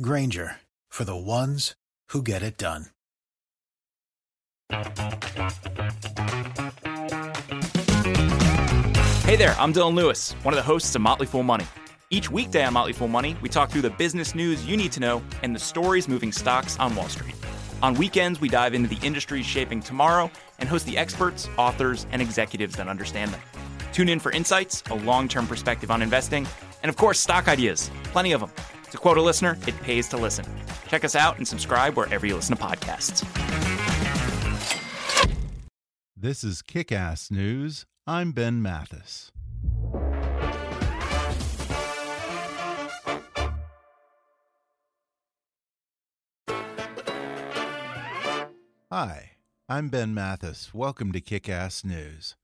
Grainger for the ones who get it done. Hey there, I'm Dylan Lewis, one of the hosts of Motley Fool Money. Each weekday on Motley Fool Money, we talk through the business news you need to know and the stories moving stocks on Wall Street. On weekends, we dive into the industries shaping tomorrow and host the experts, authors, and executives that understand them. Tune in for insights, a long term perspective on investing, and of course, stock ideas. Plenty of them. To quote a listener, it pays to listen. Check us out and subscribe wherever you listen to podcasts. This is Kick Ass News. I'm Ben Mathis. Hi, I'm Ben Mathis. Welcome to Kick Ass News.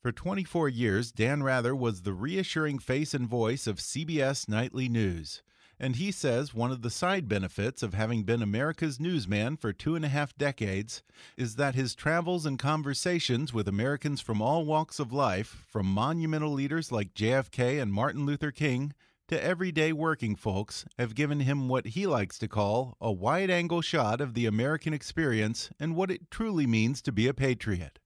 For 24 years, Dan Rather was the reassuring face and voice of CBS Nightly News. And he says one of the side benefits of having been America's newsman for two and a half decades is that his travels and conversations with Americans from all walks of life, from monumental leaders like JFK and Martin Luther King to everyday working folks, have given him what he likes to call a wide angle shot of the American experience and what it truly means to be a patriot.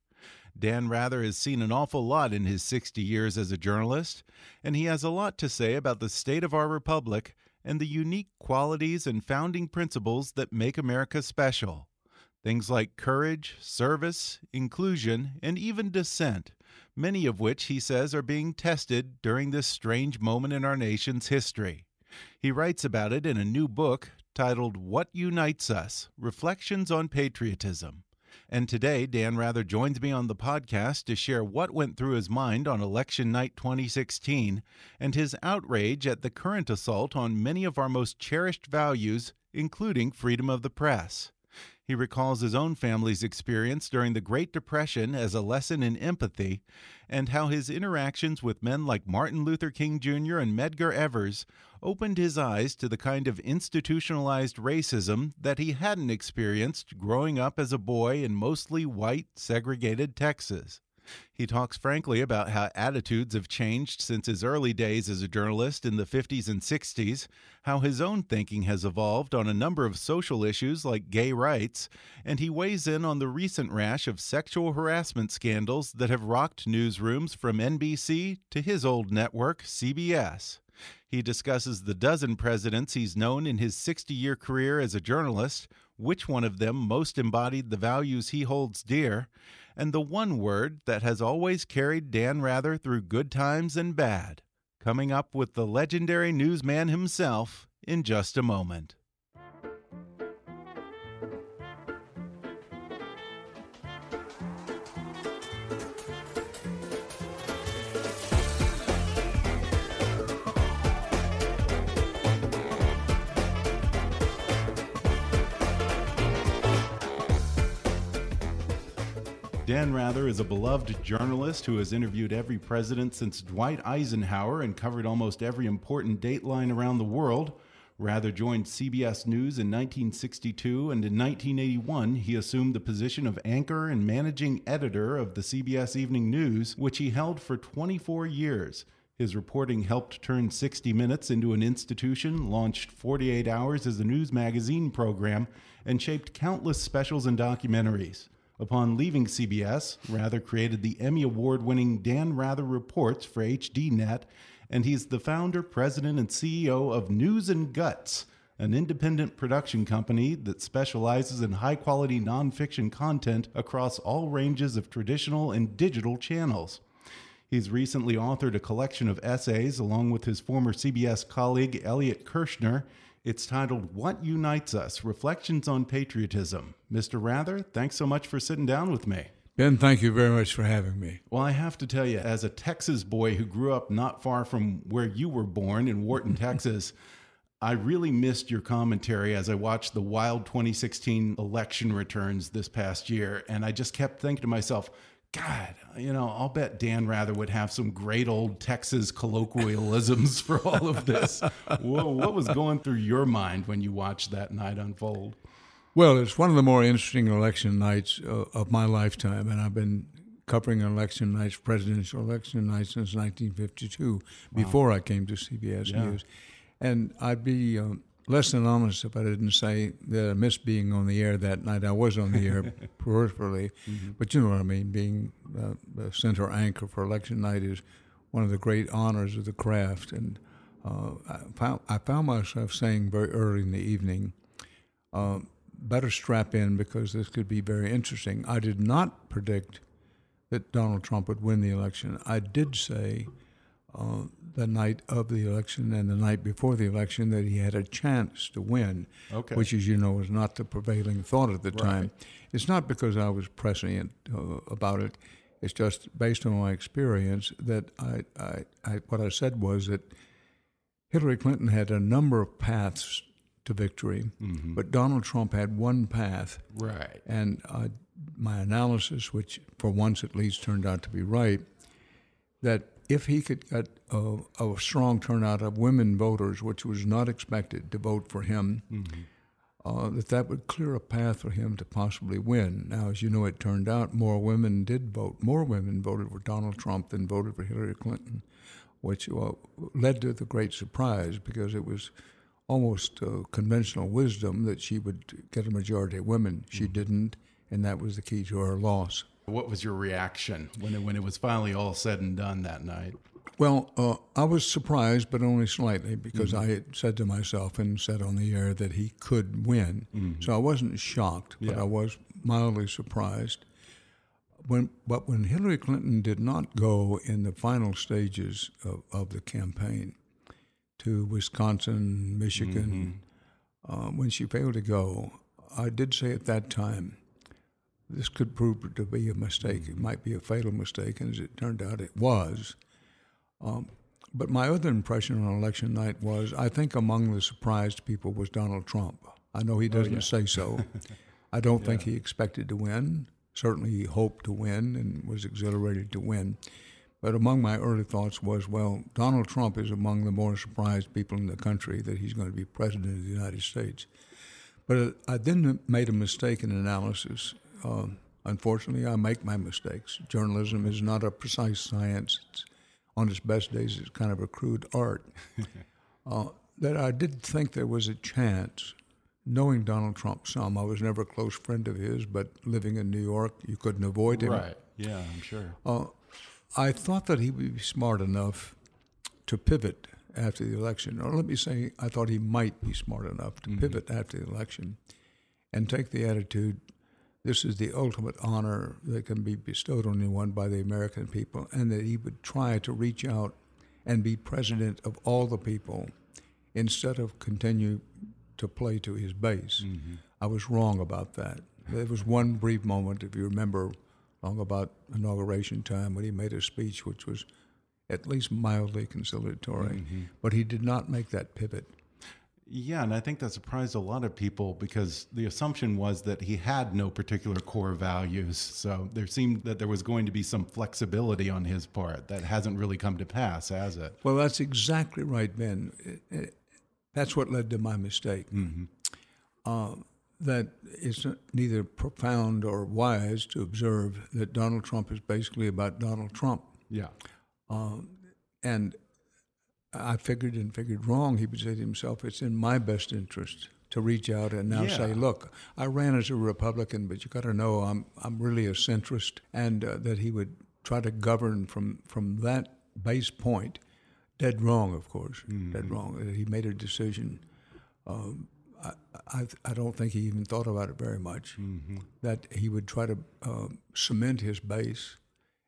Dan Rather has seen an awful lot in his 60 years as a journalist, and he has a lot to say about the state of our republic and the unique qualities and founding principles that make America special. Things like courage, service, inclusion, and even dissent, many of which he says are being tested during this strange moment in our nation's history. He writes about it in a new book titled What Unites Us Reflections on Patriotism. And today, Dan Rather joins me on the podcast to share what went through his mind on election night 2016 and his outrage at the current assault on many of our most cherished values, including freedom of the press. He recalls his own family's experience during the Great Depression as a lesson in empathy, and how his interactions with men like Martin Luther King Jr. and Medgar Evers opened his eyes to the kind of institutionalized racism that he hadn't experienced growing up as a boy in mostly white, segregated Texas. He talks frankly about how attitudes have changed since his early days as a journalist in the 50s and 60s, how his own thinking has evolved on a number of social issues like gay rights, and he weighs in on the recent rash of sexual harassment scandals that have rocked newsrooms from NBC to his old network, CBS. He discusses the dozen presidents he's known in his 60 year career as a journalist, which one of them most embodied the values he holds dear, and the one word that has always carried Dan Rather through good times and bad. Coming up with the legendary newsman himself in just a moment. Dan Rather is a beloved journalist who has interviewed every president since Dwight Eisenhower and covered almost every important dateline around the world. Rather joined CBS News in 1962, and in 1981, he assumed the position of anchor and managing editor of the CBS Evening News, which he held for 24 years. His reporting helped turn 60 Minutes into an institution, launched 48 Hours as a news magazine program, and shaped countless specials and documentaries. Upon leaving CBS, Rather created the Emmy Award winning Dan Rather Reports for HDNet, and he's the founder, president, and CEO of News and Guts, an independent production company that specializes in high quality nonfiction content across all ranges of traditional and digital channels. He's recently authored a collection of essays along with his former CBS colleague Elliot Kirschner it's titled What Unites Us Reflections on Patriotism. Mr. Rather, thanks so much for sitting down with me. Ben, thank you very much for having me. Well, I have to tell you, as a Texas boy who grew up not far from where you were born in Wharton, Texas, I really missed your commentary as I watched the wild 2016 election returns this past year. And I just kept thinking to myself, God, you know, I'll bet Dan Rather would have some great old Texas colloquialisms for all of this. Whoa, what was going through your mind when you watched that night unfold? Well, it's one of the more interesting election nights uh, of my lifetime, and I've been covering election nights, presidential election nights since 1952, wow. before I came to CBS yeah. News. And I'd be um, less than honest if I didn't say that I missed being on the air that night. I was on the air peripherally, mm-hmm. but you know what I mean. Being uh, the center anchor for election night is one of the great honors of the craft. And uh, I, found, I found myself saying very early in the evening, uh, better strap in because this could be very interesting. I did not predict that Donald Trump would win the election. I did say uh, the night of the election and the night before the election that he had a chance to win, okay. which, as you know, was not the prevailing thought at the time. It's not because I was prescient uh, about it. It's just based on my experience that I, I, I, what I said was that Hillary Clinton had a number of paths to victory, mm-hmm. but Donald Trump had one path. Right. And uh, my analysis, which for once at least turned out to be right, that if he could get a, a, strong turnout of women voters, which was not expected to vote for him, mm-hmm. uh, that that would clear a path for him to possibly win. Now, as you know, it turned out more women did vote. More women voted for Donald Trump than voted for Hillary Clinton, which uh, led to the great surprise because it was almost uh, conventional wisdom that she would get a majority of women. She mm-hmm. didn't, and that was the key to her loss. What was your reaction when it, when it was finally all said and done that night? Well, uh, I was surprised, but only slightly, because mm-hmm. I had said to myself and said on the air that he could win. Mm-hmm. So I wasn't shocked, but yeah. I was mildly surprised. When, but when Hillary Clinton did not go in the final stages of, of the campaign to Wisconsin, Michigan, mm-hmm. uh, when she failed to go, I did say at that time, this could prove to be a mistake. It might be a fatal mistake, and as it turned out, it was. Um, but my other impression on election night was I think among the surprised people was Donald Trump. I know he oh, doesn't oh, yeah. say so. I don't yeah. think he expected to win. Certainly, he hoped to win and was exhilarated to win. But among my early thoughts was, well, Donald Trump is among the more surprised people in the country that he's going to be president of the United States. But I then made a mistake in analysis uh, unfortunately, I make my mistakes. Journalism is not a precise science. It's, on its best days, it's kind of a crude art. uh, that I did think there was a chance, knowing Donald Trump some. I was never a close friend of his, but living in New York, you couldn't avoid him. Right. Yeah, I'm sure. Uh, I thought that he would be smart enough to pivot after the election. Or let me say, I thought he might be smart enough to mm-hmm. pivot after the election and take the attitude this is the ultimate honor that can be bestowed on anyone by the American people, and that he would try to reach out and be president of all the people instead of continue to play to his base. Mm-hmm. I was wrong about that. There was one brief moment, if you remember, long about inauguration time, when he made a speech which was at least mildly conciliatory, mm-hmm. but he did not make that pivot. Yeah, and I think that surprised a lot of people because the assumption was that he had no particular core values. So there seemed that there was going to be some flexibility on his part that hasn't really come to pass, has it? Well, that's exactly right, Ben. That's what led to my mistake. Mm-hmm. Uh, that it's neither profound or wise to observe that Donald Trump is basically about Donald Trump. Yeah. Uh, and I figured and figured wrong, he would say to himself, it's in my best interest to reach out and now yeah. say, look, I ran as a Republican, but you got to know I'm I'm really a centrist, and uh, that he would try to govern from from that base point. Dead wrong, of course, mm-hmm. dead wrong. He made a decision. Um, I, I, I, don't think he even thought about it very much. Mm-hmm. That he would try to uh, cement his base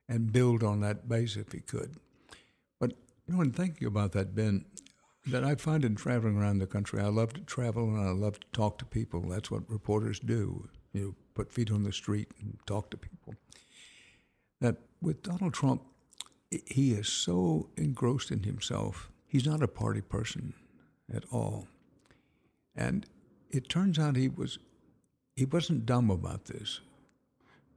and build on that base if he could. You know, in thinking about that, Ben, that I find in traveling around the country, I love to travel and I love to talk to people. That's what reporters do. You know, put feet on the street and talk to people. That with Donald Trump, he is so engrossed in himself. He's not a party person at all. And it turns out he was he wasn't dumb about this.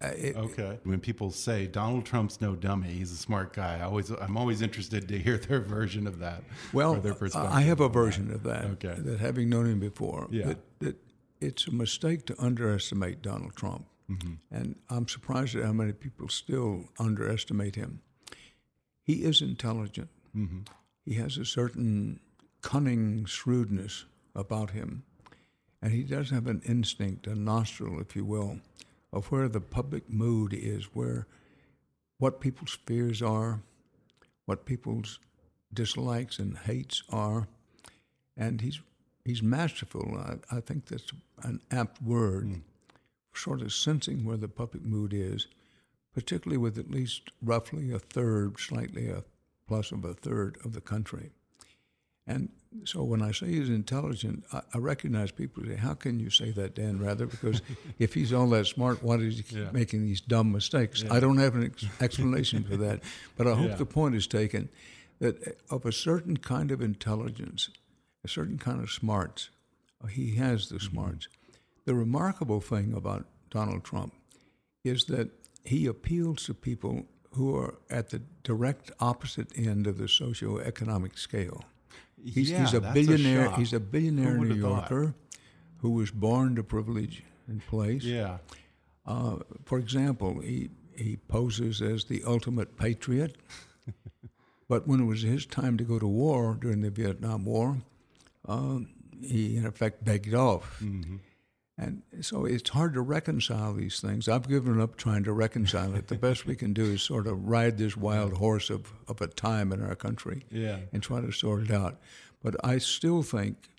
Uh, it, okay. When people say Donald Trump's no dummy, he's a smart guy. I always, I'm always interested to hear their version of that. Well, I have a version that. of that. Okay. That having known him before, yeah. that, that it's a mistake to underestimate Donald Trump, mm-hmm. and I'm surprised at how many people still underestimate him. He is intelligent. Mm-hmm. He has a certain cunning shrewdness about him, and he does have an instinct, a nostril, if you will of where the public mood is, where what people's fears are, what people's dislikes and hates are, and he's he's masterful. I, I think that's an apt word, mm. sort of sensing where the public mood is, particularly with at least roughly a third, slightly a plus of a third of the country. And so when I say he's intelligent, I, I, recognize people say, "How can you say that, Dan Rather?" Because if he's all that smart, why does he keep yeah. making these dumb mistakes? Yeah. I don't have an ex- explanation for that, but I hope yeah. the point is taken that of a certain kind of intelligence, a certain kind of smarts, uh, he has the mm-hmm. smarts. The remarkable thing about Donald Trump is that he appeals to people who are at the direct opposite end of the socioeconomic scale. He's, yeah, he's a billionaire. A he's a billionaire New Yorker who was born to privilege and place. Yeah. Uh, for example, he he poses as the ultimate patriot, but when it was his time to go to war during the Vietnam War, uh, he in effect begged off. Mm-hmm. And so it's hard to reconcile these things. I've given up trying to reconcile it. The best we can do is sort of ride this wild horse of, of a time in our country yeah. and try to sort it out. But I still think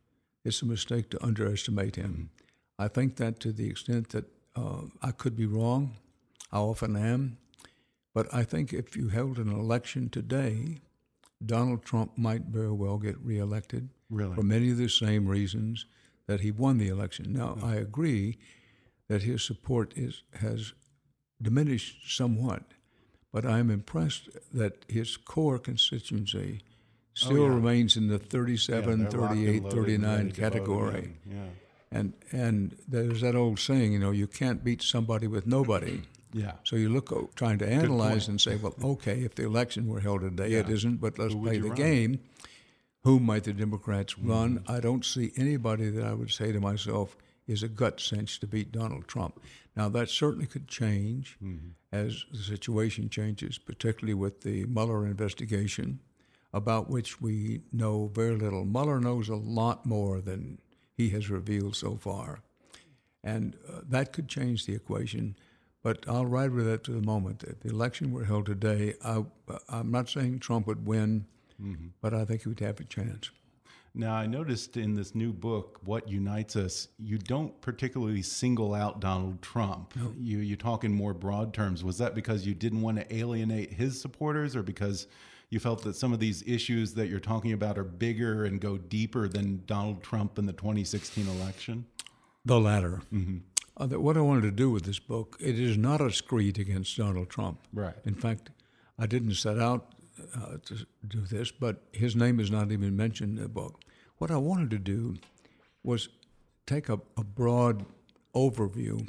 it's a mistake to underestimate him. Mm-hmm. I think that to the extent that uh, I could be wrong, I often am. But I think if you held an election today, Donald Trump might very well get reelected really? for many of the same reasons that he won the election. Now, I agree that his support is, has diminished somewhat, but I'm impressed that his core constituency still oh, yeah. remains in the 37, yeah, 38, 39 category. Yeah. And and there's that old saying, you know, you can't beat somebody with nobody. Yeah. So you look trying to analyze and say, well, okay, if the election were held today, yeah. it isn't, but let's play the run? game whom might the Democrats mm-hmm. run? Mm-hmm. I don't see anybody that I would say to myself is a gut cinch to beat Donald Trump. Now, that certainly could change mm-hmm. as the situation changes, particularly with the Mueller investigation, about which we know very little. Mueller knows a lot more than he has revealed so far. And uh, that could change the equation. But I'll ride with that to the moment. If the election were held today, I, I'm not saying Trump would win mm-hmm. but I think he would have a chance. Now, I noticed in this new book, What Unites Us, you don't particularly single out Donald Trump. No. You, you talk in more broad terms. Was that because you didn't want to alienate his supporters or because you felt that some of these issues that you're talking about are bigger and go deeper than Donald Trump in the 2016 election? The latter. Mm-hmm. Uh, what I wanted to do with this book, it is not a screed against Donald Trump. Right. In fact, I didn't set out uh, to do this, but his name is not even mentioned in the book. What I wanted to do was take a, a broad overview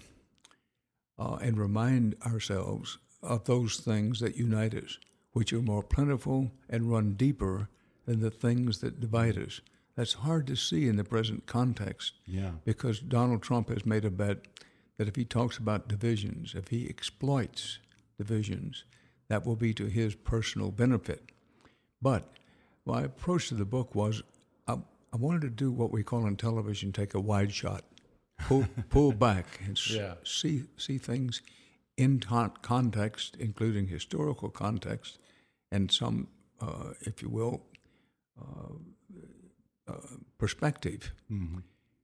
uh, and remind ourselves of those things that unite us, which are more plentiful and run deeper than the things that divide us. That's hard to see in the present context. Yeah. Because Donald Trump has made a bet that if he talks about divisions, if he exploits divisions, that will be to his personal benefit. But my approach to the book was I, I wanted to do what we call in television take a wide shot, pull, pull back and yeah. see, see things in context, including historical context, and some, uh, if you will, uh, uh, perspective. Mm-hmm.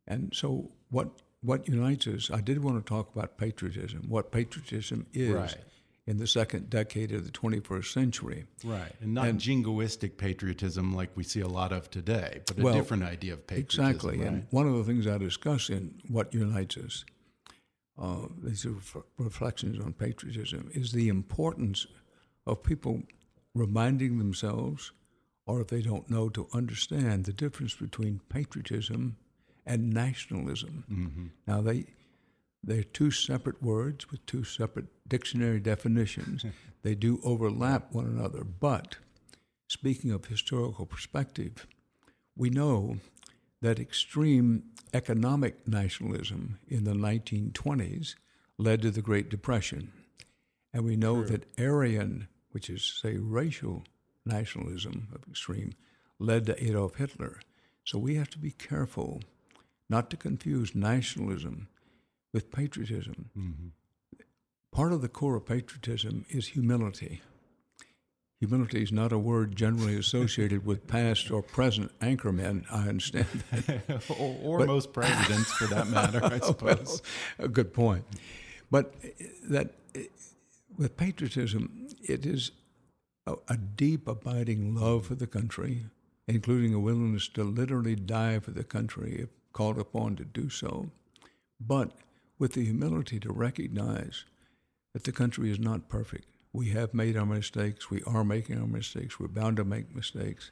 And so, what what unites us? I did want to talk about patriotism. What patriotism is, right in the second decade of the 21st century. Right, and not and, jingoistic patriotism like we see a lot of today, but a well, different idea of patriotism. Exactly, right? and one of the things I discuss in What Unites Us, uh, these are reflections on patriotism, is the importance of people reminding themselves, or if they don't know, to understand the difference between patriotism and nationalism. Mm-hmm. Now they they're two separate words with two separate dictionary definitions. they do overlap one another, but speaking of historical perspective, we know that extreme economic nationalism in the 1920s led to the Great Depression. And we know that Aryan, which is, say, racial nationalism of extreme, led to Adolf Hitler. So we have to be careful not to confuse nationalism with patriotism. Mm-hmm. Part of the core of patriotism is humility. Humility is not a word generally associated with past or present anchormen. I understand that. or, or but, most presidents, for that matter, I suppose. Well, a good point. But that with patriotism, it is a, a deep, abiding love for the country, including a willingness to literally die for the country if called upon to do so, but with the humility to recognize that the country is not perfect. We have made our mistakes. We are making our mistakes. We're bound to make mistakes.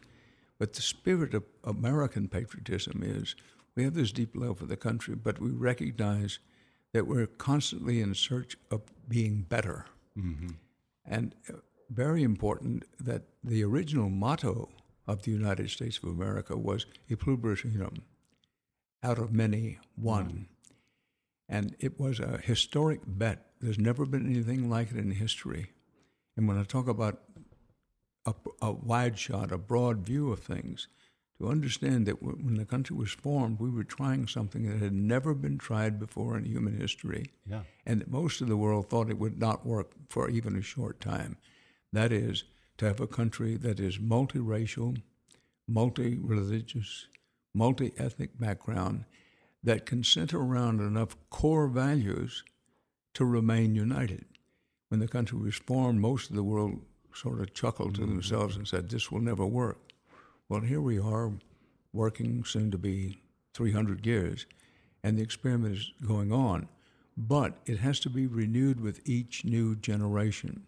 But the spirit of American patriotism is we have this deep love for the country, but we recognize that we're constantly in search of being better. Mm-hmm. And uh, very important that the original motto of the United States of America was E pluribus unum, out of many, one. And it was a historic bet. There's never been anything like it in history. And when I talk about a, a wide shot, a broad view of things, to understand that when the country was formed, we were trying something that had never been tried before in human history, yeah. and that most of the world thought it would not work for even a short time. That is, to have a country that is multiracial, multi religious, multi ethnic background that can center around enough core values to remain united. When the country was formed, most of the world sort of chuckled to mm-hmm. themselves and said, This will never work. Well, here we are, working soon to be 300 years, and the experiment is going on. But it has to be renewed with each new generation.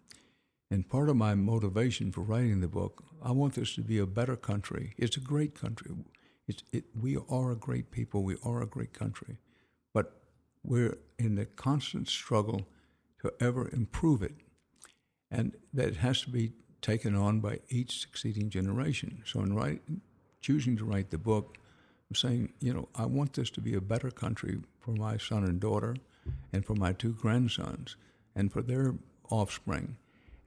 And part of my motivation for writing the book, I want this to be a better country. It's a great country. It's, it, we are a great people. We are a great country. But we're in the constant struggle to ever improve it. And that has to be taken on by each succeeding generation. So in write, choosing to write the book, I'm saying, you know, I want this to be a better country for my son and daughter and for my two grandsons and for their offspring.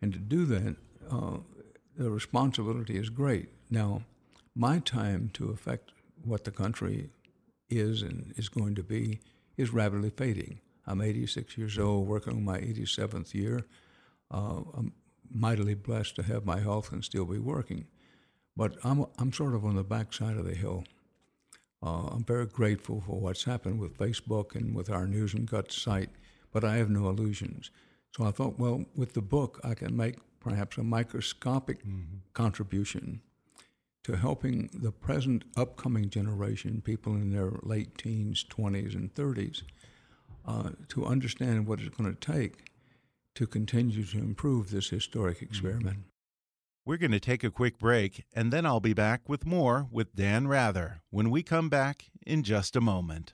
And to do that, uh, the responsibility is great. Now, my time to affect what the country is and is going to be is rapidly fading. I'm 86 years old, working on my 87th year. Uh, I'm mightily blessed to have my health and still be working. But I'm, I'm sort of on the backside of the hill. Uh, I'm very grateful for what's happened with Facebook and with our News and Guts site, but I have no illusions. So I thought, well, with the book, I can make perhaps a microscopic mm-hmm. contribution to helping the present upcoming generation, people in their late teens, 20s, and 30s, uh, to understand what it's going to take to continue to improve this historic experiment. We're going to take a quick break, and then I'll be back with more with Dan Rather when we come back in just a moment.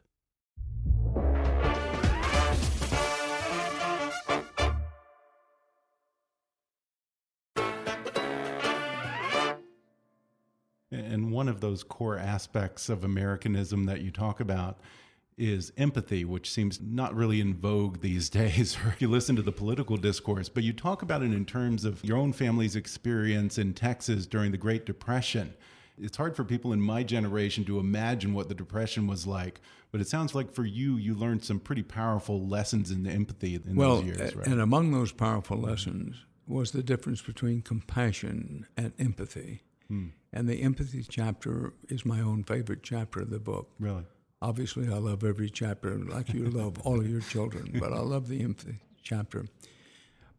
One of those core aspects of Americanism that you talk about is empathy, which seems not really in vogue these days, or you listen to the political discourse, but you talk about it in terms of your own family's experience in Texas during the Great Depression. It's hard for people in my generation to imagine what the Depression was like, but it sounds like for you, you learned some pretty powerful lessons in empathy in well, those years, right? And among those powerful lessons was the difference between compassion and empathy. Hmm. And the empathy chapter is my own favorite chapter of the book. Really? Obviously, I love every chapter, like you love all of your children, but I love the empathy chapter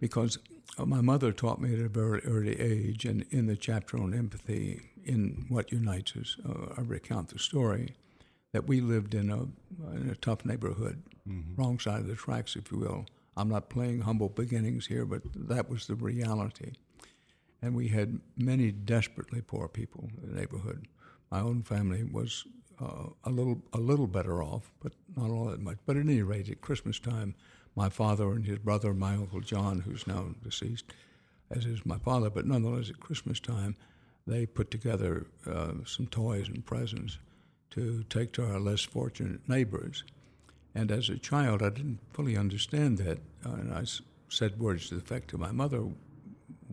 because my mother taught me at a very early age, and in the chapter on empathy, in What Unites Us, uh, I recount the story that we lived in a, in a tough neighborhood, mm-hmm. wrong side of the tracks, if you will. I'm not playing humble beginnings here, but that was the reality. And we had many desperately poor people in the neighborhood. My own family was uh, a little a little better off, but not all that much. But at any rate, at Christmas time, my father and his brother, my uncle John, who's now deceased, as is my father, but nonetheless at Christmas time, they put together uh, some toys and presents to take to our less fortunate neighbors. And as a child, I didn't fully understand that, uh, and I s- said words to the effect to my mother,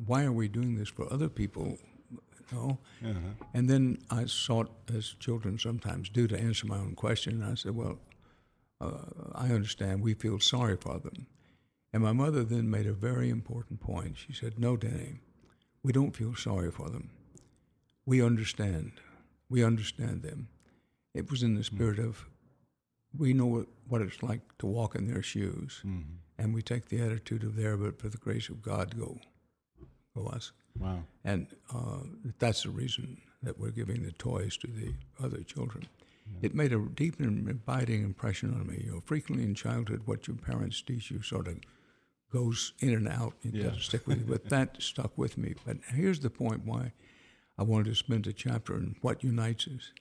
"Why are we doing this for other people?" You know? Uh-huh. And then I sought, as children sometimes do, to answer my own question. And I said, "Well, uh, I understand. We feel sorry for them." And my mother then made a very important point. She said, "No, Danny, we don't feel sorry for them. We understand. We understand them." It was in the hmm. spirit of we know what, what it's like to walk in their shoes, mm-hmm. and we take the attitude of there, but for the grace of God, go, go us. Wow. And uh, that's the reason that we're giving the toys to the other children. It made a deep and abiding impression on me. You know, frequently in childhood, what your parents teach you sort of goes in and out. It Yeah. doesn't stick with you. But that stuck with me. But here's the point why I wanted to spend a chapter on what unites us.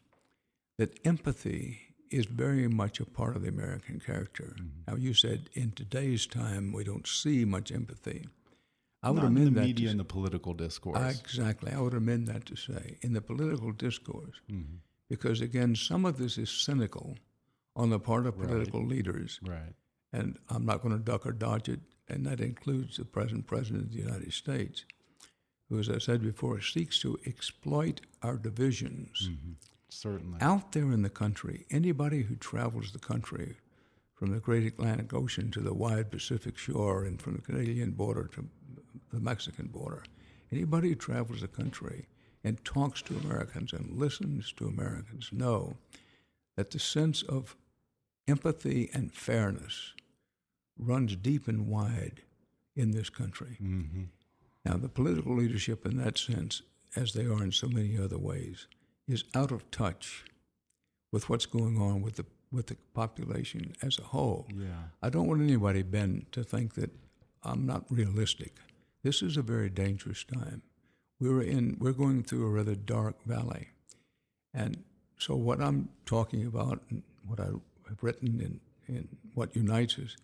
That empathy is very much a part of the American character. Now, you said in today's time we don't see much empathy. I would Not in amend the that media to, and the political discourse. Exactly. I would amend that to say in the political discourse, Mm-hmm. because again, some of this is cynical on the part of political leaders, right. and I'm not going to duck or dodge it, and that includes the present president of the United States, who, as I said before, seeks to exploit our divisions. Certainly. Out there in the country, anybody who travels the country from the great Atlantic Ocean to the wide Pacific shore and from the Canadian border to the Mexican border, anybody who travels the country and talks to Americans and listens to Americans know that the sense of empathy and fairness runs deep and wide in this country. Mm-hmm. Now, the political leadership, in that sense, as they are in so many other ways, is out of touch with what's going on with the with the population as a whole. Yeah. I don't want anybody, Ben, to think that I'm not realistic. This is a very dangerous time. We're in we're going through a rather dark valley. And so what I'm talking about and what I have written in, in what unites us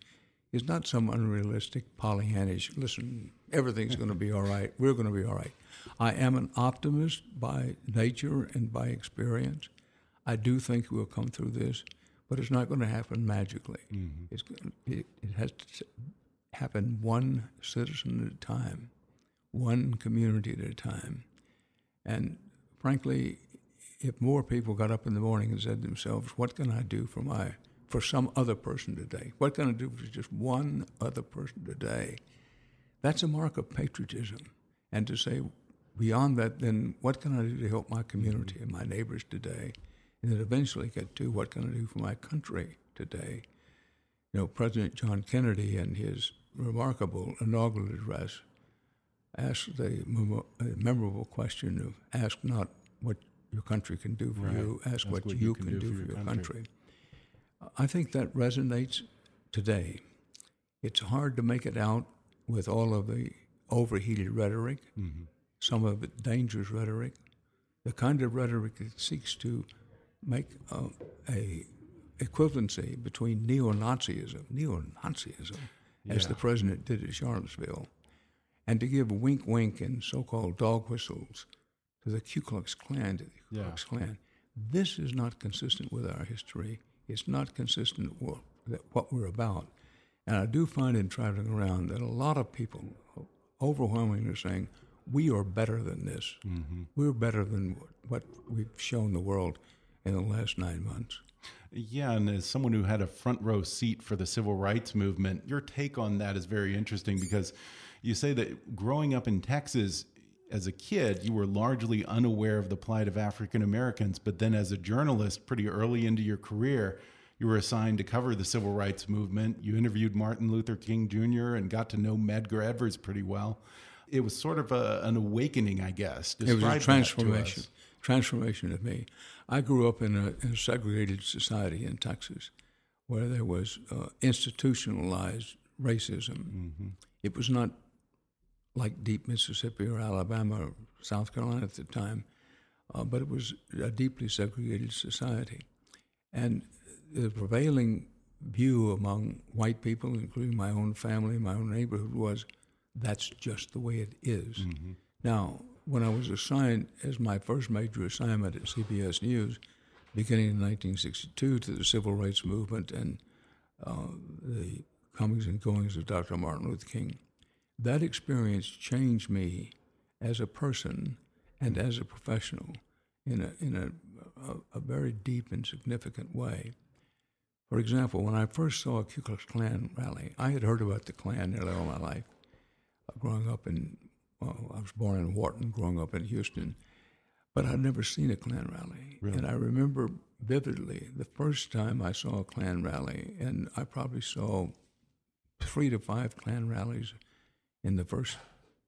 is not some unrealistic Pollyannish, listen, everything's going to be all right. We're going to be all right. I am an optimist by nature and by experience. I do think we'll come through this, but it's not going to happen magically. Mm-hmm. It's, go- it, it has to happen one citizen at a time, one community at a time. And frankly, if more people got up in the morning and said to themselves, "What can I do for my for some other person today? What can I do for just one other person today?" That's a mark of patriotism. And to say beyond that, then what can I do to help my community and my neighbors today? And then eventually get to what can I do for my country today? You know, President John Kennedy and his remarkable inaugural address asked the memorable question of ask not what your country can do for Right. you, ask, Ask what, you can, do, for your country. I think that resonates today. It's hard to make it out with all of the overheated rhetoric, some of it dangerous rhetoric, the kind of rhetoric that seeks to make uh, a equivalency between neo-Nazism, neo-Nazism, as the president did at Charlottesville, and to give wink, wink, and so-called dog whistles to the Ku Klux Klan, to the Ku Yeah. Klux Klan. This is not consistent with our history. It's not consistent with what we're about. And I do find in traveling around that a lot of people overwhelmingly are saying, we are better than this. Mm-hmm. We're better than what, what we've shown the world in the last nine months. Yeah, and as someone who had a front row seat for the civil rights movement, your take on that is very interesting because you say that growing up in Texas as a kid, you were largely unaware of the plight of African Americans, but then as a journalist, pretty early into your career, you were assigned to cover the civil rights movement. You interviewed Martin Luther King Jr. and got to know Medgar Evers pretty well. It was sort of a, an awakening, I guess. It was a transformation. Transformation of me. I grew up in a, in a segregated society in Texas, where there was uh, institutionalized racism. Mm-hmm. It was not like deep Mississippi or Alabama or South Carolina at the time. uh, but it was a deeply segregated society. And the prevailing view among white people, including my own family, my own neighborhood, was that's just the way it is. Mm-hmm. Now, when I was assigned as my first major assignment at CBS News, beginning in 1962, to the civil rights movement and uh, the comings and goings of Dr. Martin Luther King, that experience changed me as a person and as a professional in a, in a, a, a very deep and significant way. For example, when I first saw a Ku Klux Klan rally, I had heard about the Klan nearly all my life. Uh, growing up in, well, I was born in Wharton, growing up in Houston, but I'd never seen a Klan rally. Really? And I remember vividly the first time I saw a Klan rally, and I probably saw three to five Klan rallies in the first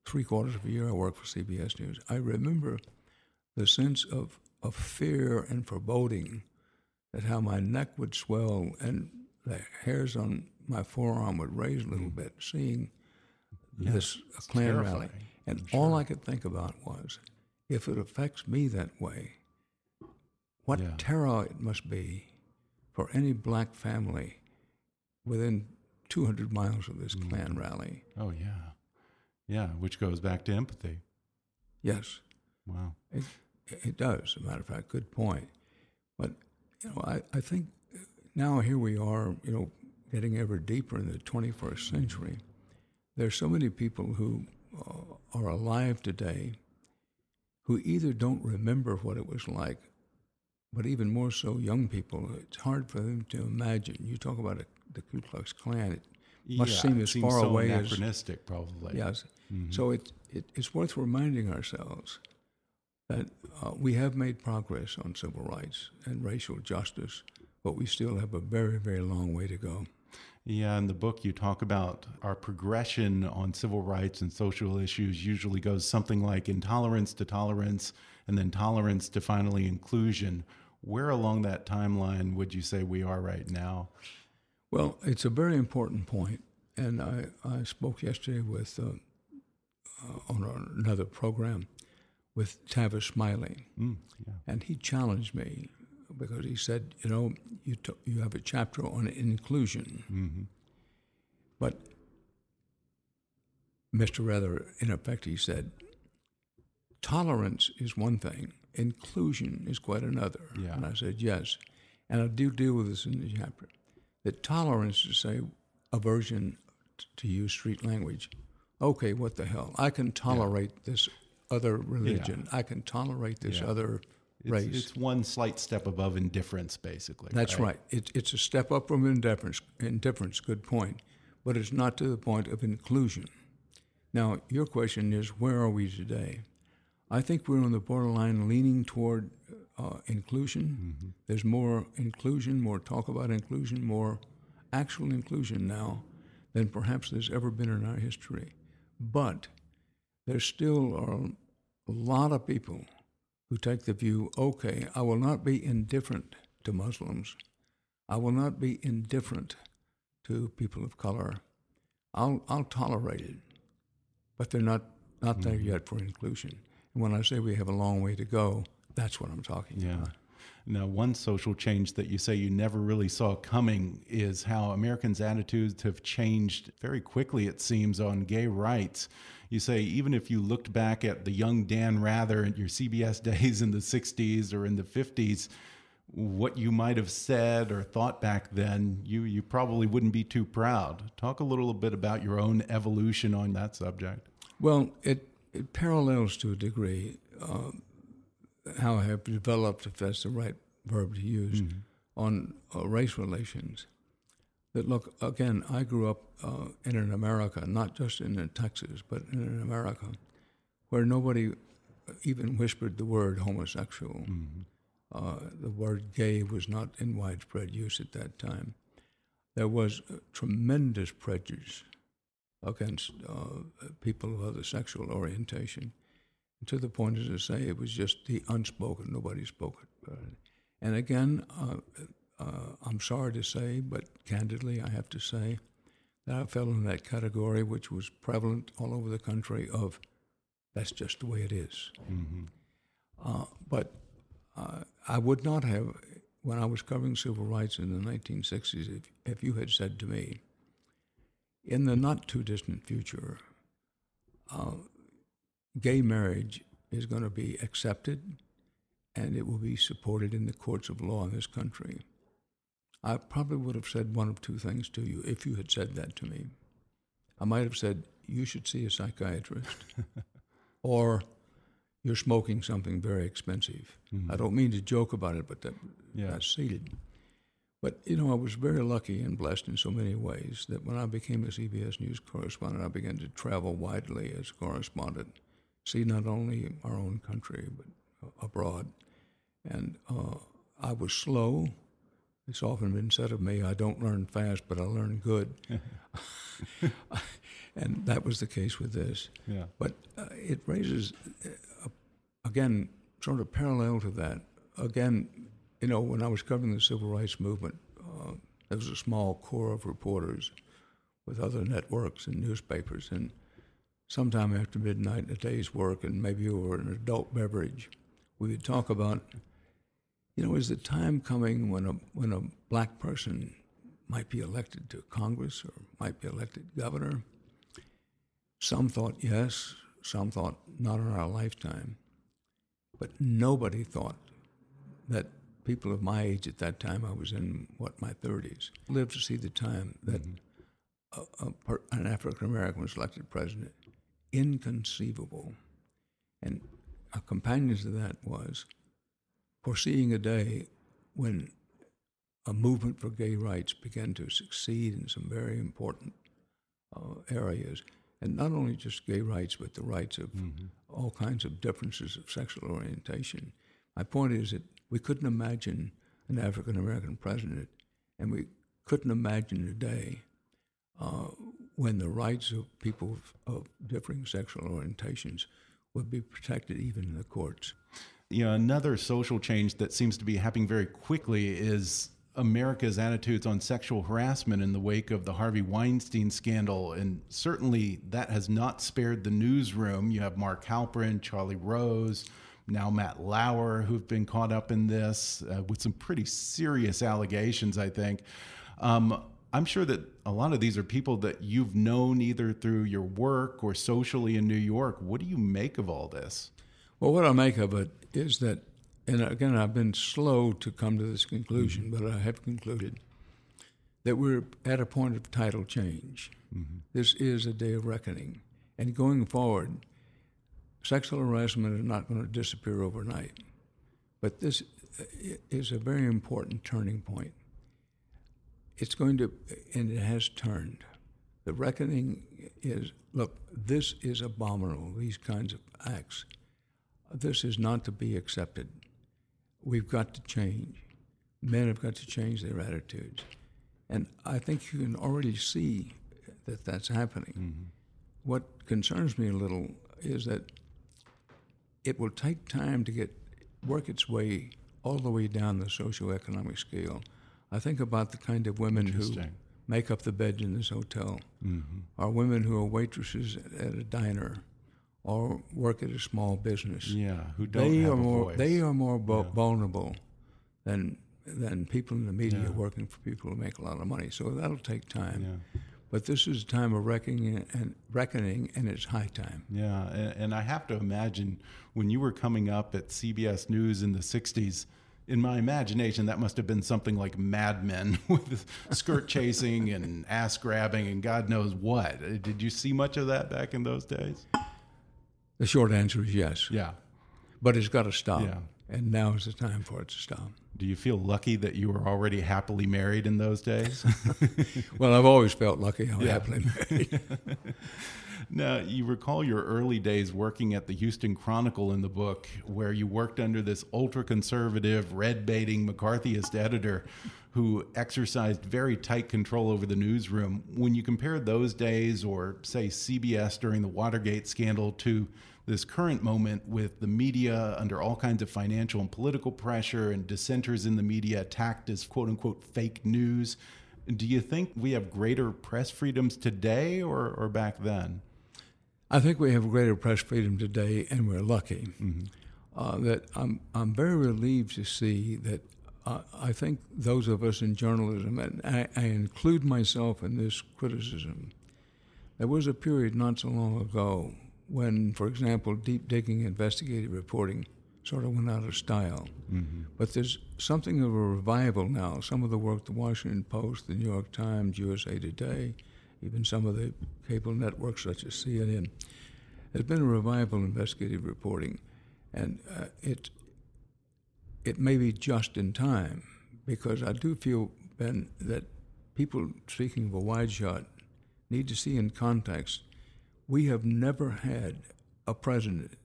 three quarters of a year I worked for CBS News. I remember the sense of, of fear and foreboding that how my neck would swell and the hairs on my forearm would raise a little hmm. bit, seeing This Klan rally. And I'm all. I could think about was, if it affects me that way, what Yeah. terror it must be for any black family within 200 miles of this Mm-hmm. Klan rally. Oh yeah, yeah. Which goes back to empathy. Yes, Wow. it, it does. As a matter of fact, good point. But you know, I, I think now here we are, you know, getting ever deeper in the 21st century. There's so many people who uh, are alive today who either don't remember what it was like, but even more so, young people. It's hard for them to imagine. You talk about a, the Ku Klux Klan; it must Yeah, seem as seems far so away as anachronistic, probably. Yes. Mm-hmm. So it, it, it's worth reminding ourselves that uh, we have made progress on civil rights and racial justice, but we still have a very, very long way to go. Yeah, in the book, you talk about our progression on civil rights and social issues usually goes something like intolerance to tolerance and then tolerance to finally inclusion. Where along that timeline would you say we are right now? Well, it's a very important point. and I, I spoke yesterday with uh, uh, on another program with Tavis Smiley, Mm, yeah. and he challenged me because he said, you know, you t- you have a chapter on inclusion, hmm but Mr. Rather, in effect, he said, tolerance is one thing, inclusion is quite another. Yeah. And I said, yes. And I do deal with this in the chapter. That tolerance is, say, aversion t- to use street language. Okay, what the hell? I can tolerate this other religion. I can tolerate this Yeah. other It's, race. it's one slight step above indifference, basically. That's right. It, it's a step up from indifference. Indifference, good point, but it's not to the point of inclusion. Now, your question is, where are we today? I think we're on the borderline, leaning toward uh, inclusion. There's more inclusion, more talk about inclusion, more actual inclusion now than perhaps there's ever been in our history. But there still are a lot of people who take the view okay, I will not be indifferent to Muslims. I will not be indifferent to people of color. I'll, I'll tolerate it. But they're not, not there mm-hmm. yet for inclusion. And when I say we have a long way to go, that's what I'm talking Yeah. about. Now, one social change that you say you never really saw coming is how Americans' attitudes have changed very quickly, it seems, on gay rights. You say, even if you looked back at the young Dan Rather in your CBS days in the 60s or in the 50s, what you might have said or thought back then, you, you probably wouldn't be too proud. Talk a little bit about your own evolution on that subject. Well, it, it parallels to a degree uh, how I have developed, if that's the right verb to use, on uh, race relations. That look, again, I grew up uh, in an America, not just in Texas, but in an America where nobody even whispered the word homosexual. Uh, the word gay was not in widespread use at that time. There was uh, tremendous prejudice against uh, people of other sexual orientation, to the point, as I say, it was just the unspoken. Nobody spoke it. Uh, and again, uh, uh, I'm sorry to say, but candidly, I have to say that I fell in that category, which was prevalent all over the country. Of that's just the way it is. Uh, but uh, I would not have, when I was covering civil rights in the 1960s, if, if you had said to me, in the not too distant future, uh, gay marriage is going to be accepted and it will be supported in the courts of law in this country. I probably would have said one of two things to you if you had said that to me. I might have said, You should see a psychiatrist, or you're smoking something very expensive. Mm-hmm. I don't mean to joke about it, but that, yeah. that's seated. But, you know, I was very lucky and blessed in so many ways that when I became a CBS News correspondent, I began to travel widely as a correspondent, see not only our own country, but abroad. And uh, I was slow. It's often been said of me, I don't learn fast, but I learn good. and that was the case with this. Yeah. But uh, it raises, uh, again, sort of parallel to that. Again, you know, when I was covering the civil rights movement, uh, there was a small core of reporters with other networks and newspapers. And sometime after midnight in a day's work, and maybe over an adult beverage, we would talk about, you know, is the time coming when a when a black person might be elected to Congress or might be elected governor? Some thought yes, some thought not in our lifetime, but nobody thought that people of my age at that time, I was in what my 30s, lived to see the time that mm-hmm. a, a, an African American was elected president. Inconceivable. And a companion to that was foreseeing a day when a movement for gay rights began to succeed in some very important uh, areas, and not only just gay rights, but the rights of mm-hmm. all kinds of differences of sexual orientation. My point is that we couldn't imagine an African American president, and we couldn't imagine a day uh, when the rights of people of, of differing sexual orientations would be protected even in the courts. You know, another social change that seems to be happening very quickly is America's attitudes on sexual harassment in the wake of the Harvey Weinstein scandal. And certainly that has not spared the newsroom. You have Mark Halperin, Charlie Rose, now Matt Lauer, who've been caught up in this uh, with some pretty serious allegations, I think. Um, I'm sure that a lot of these are people that you've known either through your work or socially in New York. What do you make of all this? Well, what I make of it is that, and again, I've been slow to come to this conclusion, mm-hmm. but I have concluded that we're at a point of tidal change. Mm-hmm. This is a day of reckoning. And going forward, sexual harassment is not going to disappear overnight. But this is a very important turning point it's going to, and it has turned. The reckoning is look, this is abominable, these kinds of acts. This is not to be accepted. We've got to change. Men have got to change their attitudes. And I think you can already see that that's happening. Mm-hmm. What concerns me a little is that it will take time to get work its way all the way down the socioeconomic scale I think about the kind of women who make up the bed in this hotel, mm-hmm. or women who are waitresses at a diner, or work at a small business. Yeah, who don't they have are a more, voice. They are more yeah. vulnerable than than people in the media yeah. working for people who make a lot of money. So that'll take time. Yeah. But this is a time of reckoning and reckoning, and it's high time. Yeah, and, and I have to imagine when you were coming up at CBS News in the '60s in my imagination, that must have been something like Mad Men with skirt chasing and ass grabbing and God knows what. Uh, did you see much of that back in those days? The short answer is yes. Yeah. But it's got to stop. Yeah. And now is the time for it to stop. Do you feel lucky that you were already happily married in those days? well, I've always felt lucky I'm yeah. happily married. Now, you recall your early days working at the Houston Chronicle in the book, where you worked under this ultra conservative, red baiting McCarthyist editor who exercised very tight control over the newsroom. When you compare those days, or say CBS during the Watergate scandal, to this current moment with the media under all kinds of financial and political pressure and dissenters in the media attacked as quote unquote fake news. Do you think we have greater press freedoms today or, or back then? I think we have greater press freedom today, and we're lucky. Mm-hmm. uh, that I'm I'm very relieved to see that. Uh, I think those of us in journalism, and I, I include myself in this criticism, there was a period not so long ago when, for example, deep digging investigative reporting sort of went out of style. Mm-hmm. But there's something of a revival now. Some of the work the Washington Post, the New York Times, USA Today, even some of the cable networks such as CNN, there's been a revival in investigative reporting, and uh, it it may be just in time because I do feel Ben that people speaking of a wide shot need to see in context. We have never had a president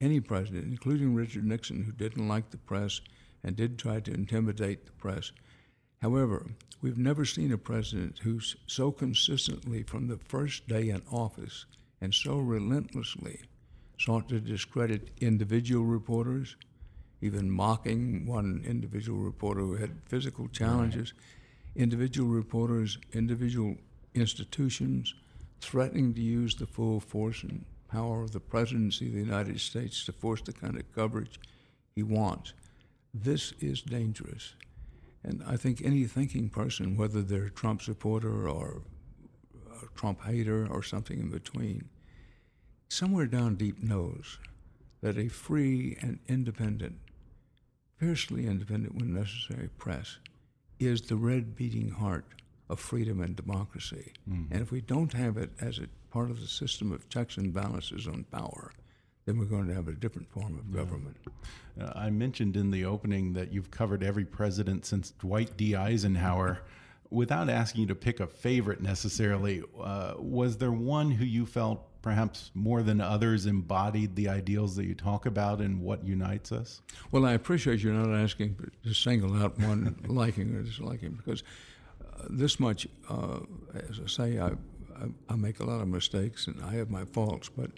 any president, including Richard Nixon, who didn't like the press and did try to intimidate the press. However, we've never seen a president who's so consistently, from the first day in office, and so relentlessly sought to discredit individual reporters, even mocking one individual reporter who had physical challenges, right. individual reporters, individual institutions, threatening to use the full force and power of the presidency of the United States to force the kind of coverage he wants. This is dangerous. And I think any thinking person, whether they're a Trump supporter or a Trump hater or something in between, somewhere down deep knows that a free and independent, fiercely independent when necessary press is the red beating heart of freedom and democracy. Mm-hmm. And if we don't have it as a part of the system of checks and balances on power, then we're going to have a different form of government. Uh, I mentioned in the opening that you've covered every president since Dwight D. Eisenhower. Without asking you to pick a favorite necessarily, uh, was there one who you felt perhaps more than others embodied the ideals that you talk about and what unites us? Well, I appreciate you not asking to single out one liking or disliking because this much, uh, as I say, I I, I, make a lot of mistakes and I have my faults, but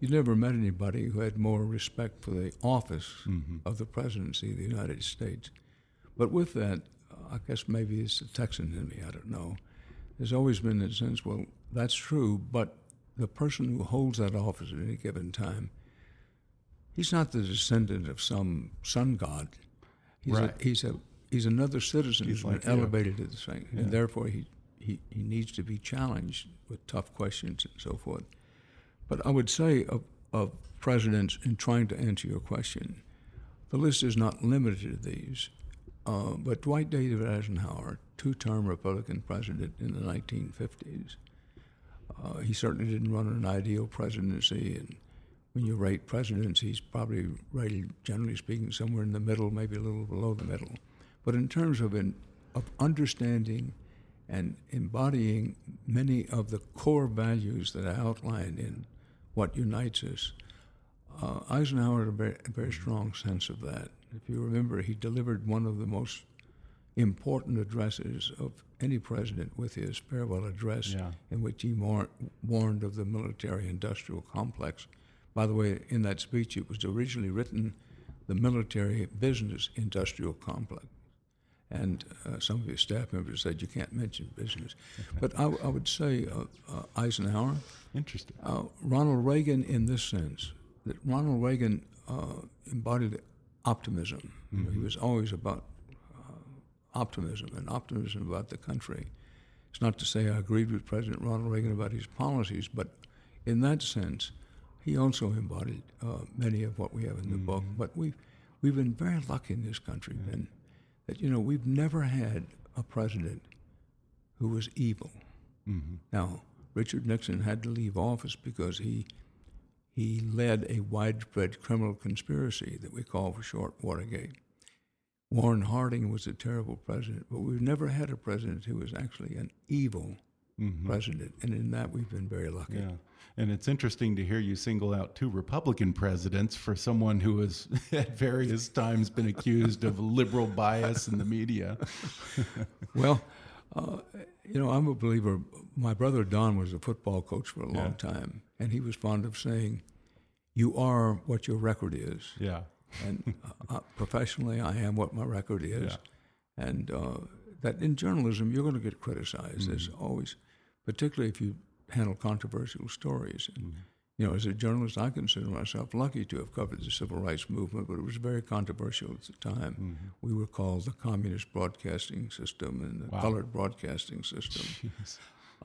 you never met anybody who had more respect for the office mm-hmm. of the presidency of the United States. But with that, I guess maybe it's the Texan in me, I don't know. There's always been that sense, well, that's true, but the person who holds that office at any given time, he's not the descendant of some sun god. He's, right. a, he's, a, he's another citizen he's who's like been elevated to the same, yeah. and therefore he he, he needs to be challenged with tough questions and so forth. But I would say of, of presidents, in trying to answer your question, the list is not limited to these. Uh, but Dwight David Eisenhower, two term Republican president in the 1950s, uh, he certainly didn't run an ideal presidency. And when you rate presidents, he's probably rated, generally speaking, somewhere in the middle, maybe a little below the middle. But in terms of, in, of understanding and embodying many of the core values that I outlined in what unites us. Uh, Eisenhower had a very, a very strong sense of that. If you remember, he delivered one of the most important addresses of any president with his farewell address, yeah. in which he war- warned of the military industrial complex. By the way, in that speech, it was originally written the military business industrial complex and uh, some of his staff members said you can't mention business. But I, I would say uh, uh, Eisenhower. Interesting. Uh, Ronald Reagan, in this sense, that Ronald Reagan uh, embodied optimism. Mm-hmm. he was always about uh, optimism and optimism about the country. It's not to say I agreed with President Ronald Reagan about his policies, but in that sense, he also embodied many of what we have in the mm-hmm. book. But we've, we've been very lucky in this country, yeah. Ben that, you know, we've never had a president who was evil. Mm-hmm. Now, Richard Nixon had to leave office because he he led a widespread criminal conspiracy that we call for short Watergate. Warren Harding was a terrible president, but we've never had a president who was actually an evil mm-hmm. president, and in that we've been very lucky. Yeah. And it's interesting to hear you single out two Republican presidents for someone who has at various times been accused of liberal bias in the media. well, uh, you know, I'm a believer. My brother Don was a football coach for a long yeah. time, and he was fond of saying, "You are what your record is." Yeah. and uh, professionally, I am what my record is, yeah. and uh, that in journalism you're going to get criticized. Mm-hmm. There's always, particularly if you handle controversial stories. Mm-hmm. You know, as a journalist, I consider myself lucky to have covered the civil rights movement, but it was very controversial at the time. Mm-hmm. We were called the communist broadcasting system and the wow. colored broadcasting system.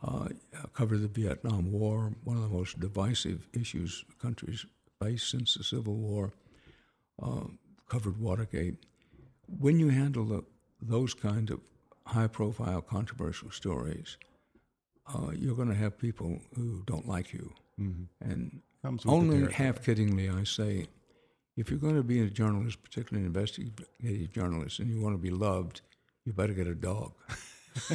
Uh, covered the Vietnam War, one of the most divisive issues countries face since the Civil War. Uh, covered Watergate. When you handle the, those kind of high-profile, controversial stories, uh, you're going to have people who don't like you. Mm-hmm. And only half kiddingly, I say, if you're going to be a journalist, particularly an investigative journalist, and you want to be loved, you better get a dog.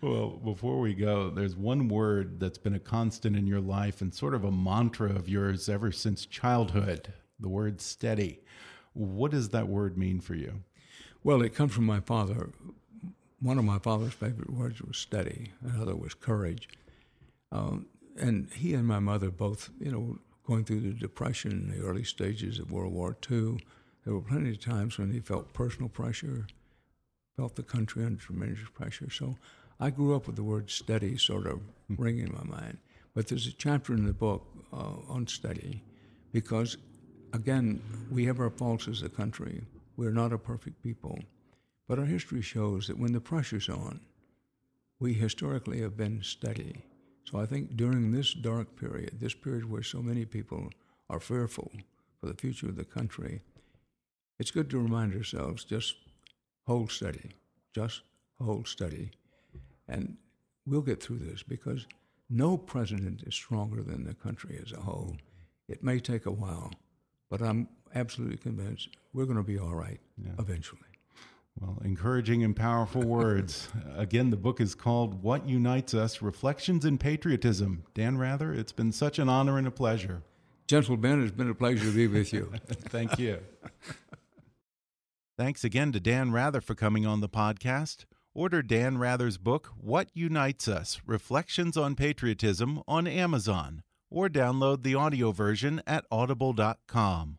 well, before we go, there's one word that's been a constant in your life and sort of a mantra of yours ever since childhood the word steady. What does that word mean for you? Well, it comes from my father. One of my father's favorite words was steady, another was courage. Um, and he and my mother both, you know, going through the Depression in the early stages of World War II, there were plenty of times when he felt personal pressure, felt the country under tremendous pressure. So I grew up with the word steady sort of hmm. ringing in my mind. But there's a chapter in the book uh, on steady because, again, we have our faults as a country. We're not a perfect people. But our history shows that when the pressure's on, we historically have been steady. So I think during this dark period, this period where so many people are fearful for the future of the country, it's good to remind ourselves just hold steady, just hold steady, and we'll get through this because no president is stronger than the country as a whole. It may take a while, but I'm absolutely convinced we're going to be all right yeah. eventually. Well, encouraging and powerful words. Again, the book is called What Unites Us Reflections in Patriotism. Dan Rather, it's been such an honor and a pleasure. Gentle Ben, it's been a pleasure to be with you. Thank you. Thanks again to Dan Rather for coming on the podcast. Order Dan Rather's book, What Unites Us Reflections on Patriotism, on Amazon, or download the audio version at audible.com.